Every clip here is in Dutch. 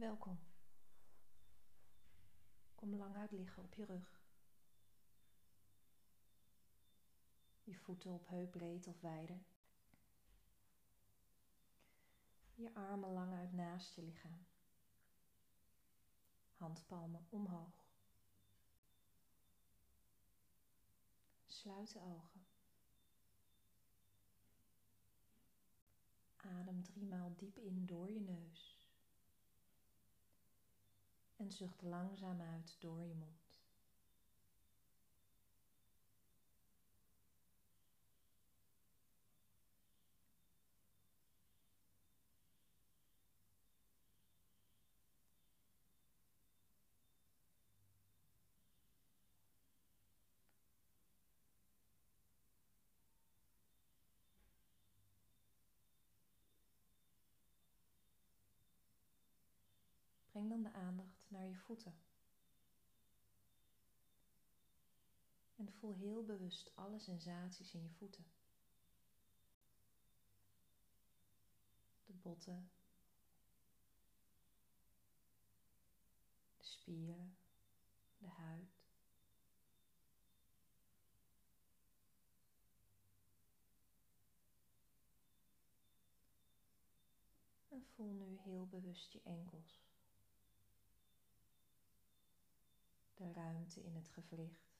Welkom. Kom lang uit liggen op je rug. Je voeten op heupbreed of wijder. Je armen lang uit naast je lichaam. Handpalmen omhoog. Sluit de ogen. Adem driemaal diep in door je neus. En zucht langzaam uit door je mond. Breng dan de aandacht naar je voeten. En voel heel bewust alle sensaties in je voeten. De botten, de spieren, de huid. En voel nu heel bewust je enkels. De ruimte in het gewricht,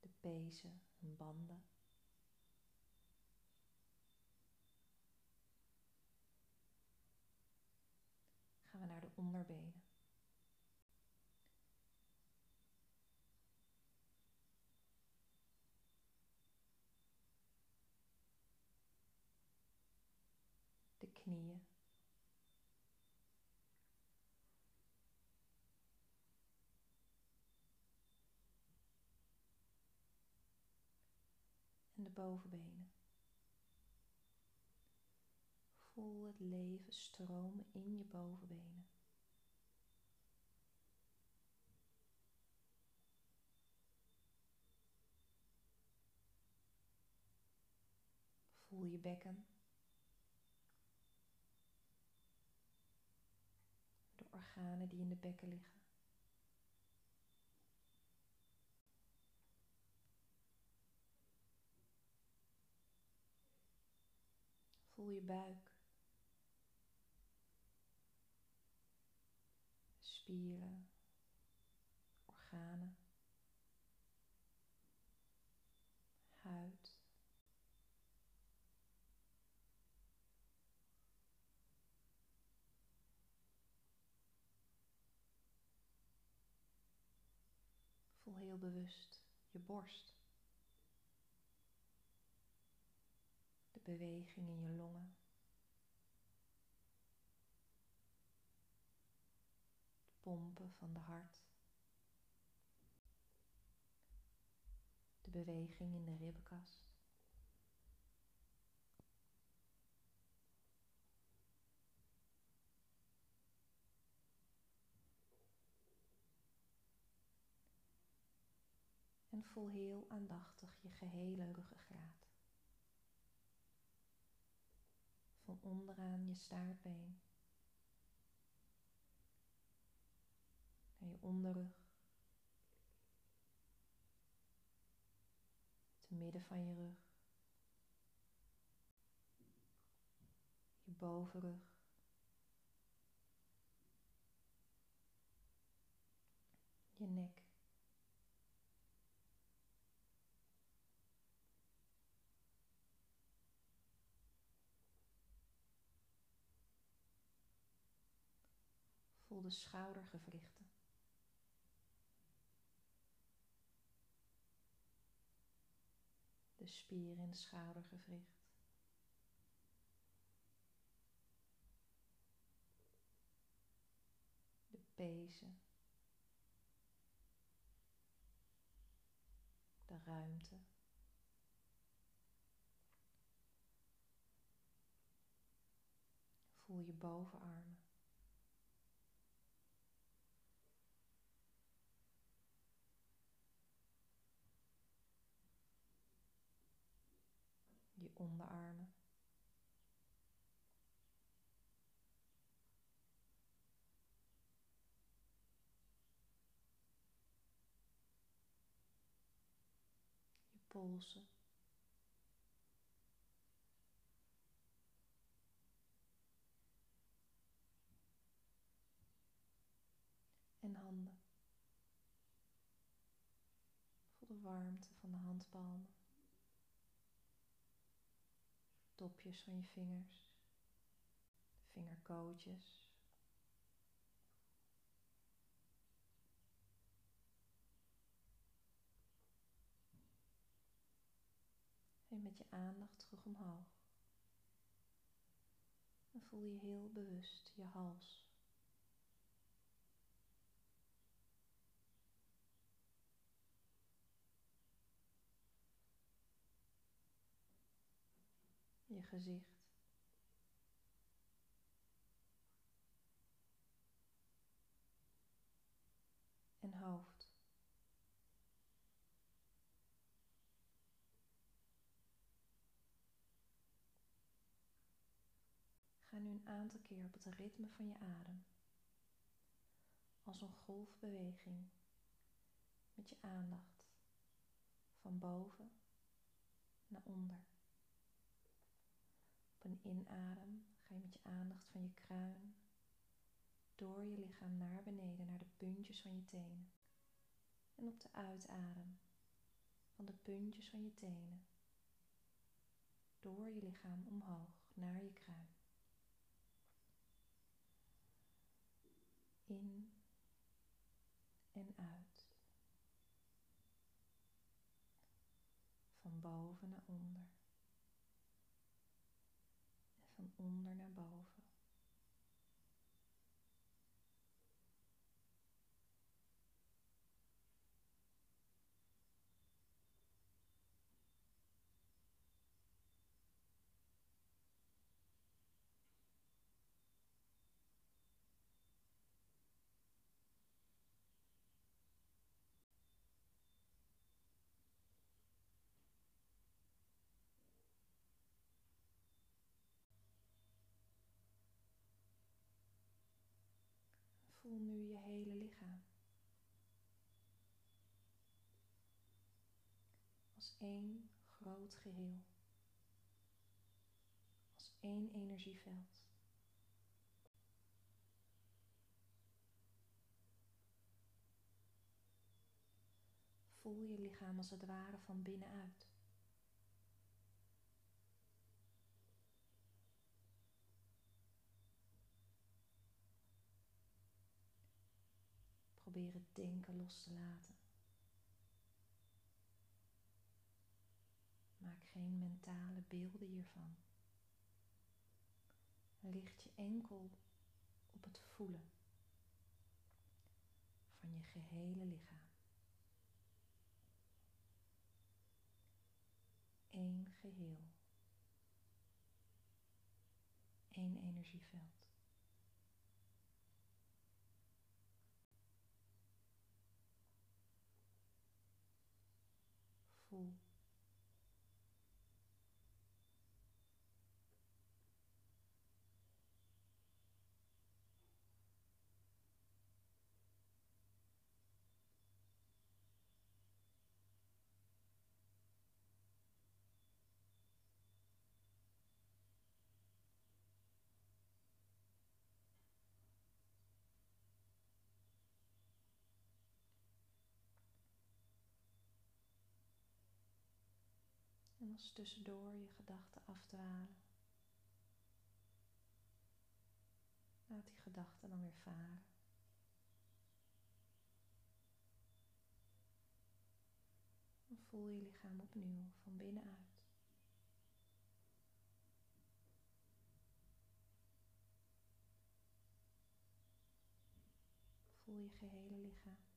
de pezen en banden. Gaan we naar de onderbenen. De knieën. De bovenbenen. Voel het leven stromen in je bovenbenen. Voel je bekken. De organen die in de bekken liggen. Voel je buik. Spieren, organen, huid. Voel heel bewust je borst. Beweging in je longen. De pompen van de hart. De beweging in de ribbenkast. En voel heel aandachtig je gehele ruggengraat. Van onderaan je staartbeen naar je onderrug, te midden van je rug, je bovenrug. Je nek. Voel de schoudergewrichten. De spier in het schoudergewricht. De pezen. De ruimte. Voel je bovenarmen. onderarmen. Je polsen. En handen. Voel de warmte van de handpalmen. Topjes van je vingers. Vingerkootjes. En met je aandacht terug omhoog. En voel je heel bewust je hals. Gezicht. En hoofd. Ga nu een aantal keer op het ritme van je adem. Als een golfbeweging met je aandacht van boven naar onder. Op een inadem ga je met je aandacht van je kruin door je lichaam naar beneden naar de puntjes van je tenen. En op de uitadem van de puntjes van je tenen door je lichaam omhoog naar je kruin. in en uit. Van boven naar onder. Onder naar boven. Voel nu je hele lichaam. Als één groot geheel. Als één energieveld. Voel je lichaam als het ware van binnenuit. Denken los te laten. Maak geen mentale beelden hiervan. Licht je enkel op het voelen van je gehele lichaam. Eén geheel. Eén energieveld. Voel. Als tussendoor je gedachten afdwalen, laat die gedachten dan weer varen. En voel je lichaam opnieuw van binnenuit. Voel je gehele lichaam.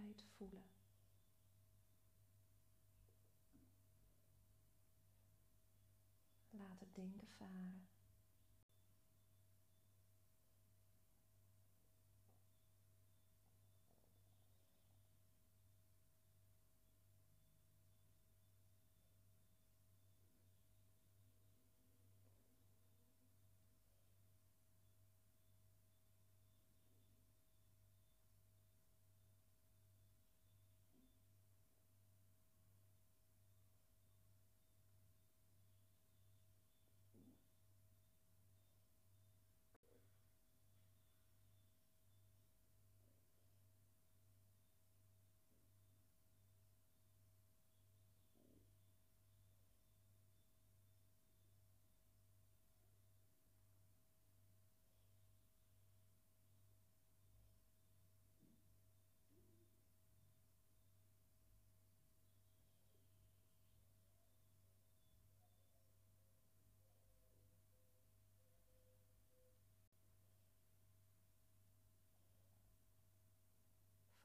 Bij het voelen. Laat het denken varen.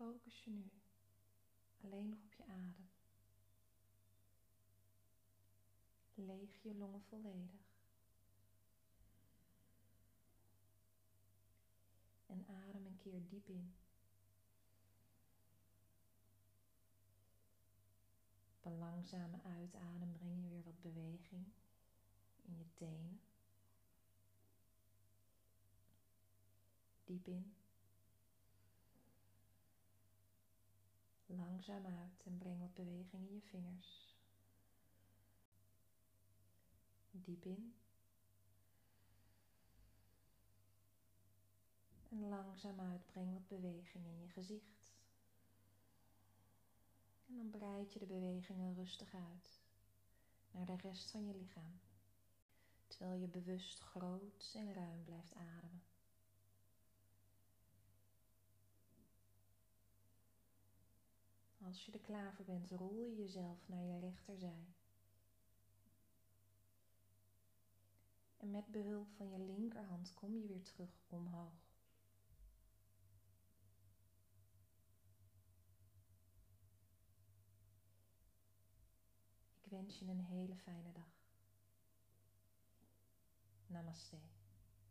Focus je nu alleen nog op je adem. Leeg je longen volledig. En adem een keer diep in. Op een langzame uitadem breng je weer wat beweging in je tenen. Diep in. Langzaam uit en breng wat beweging in je vingers. Diep in. En langzaam uit breng wat beweging in je gezicht. En dan breid je de bewegingen rustig uit naar de rest van je lichaam, terwijl je bewust groot en ruim blijft ademen. Als je er klaar voor bent, rol je jezelf naar je rechterzij. En met behulp van je linkerhand kom je weer terug omhoog. Ik wens je een hele fijne dag. Namaste.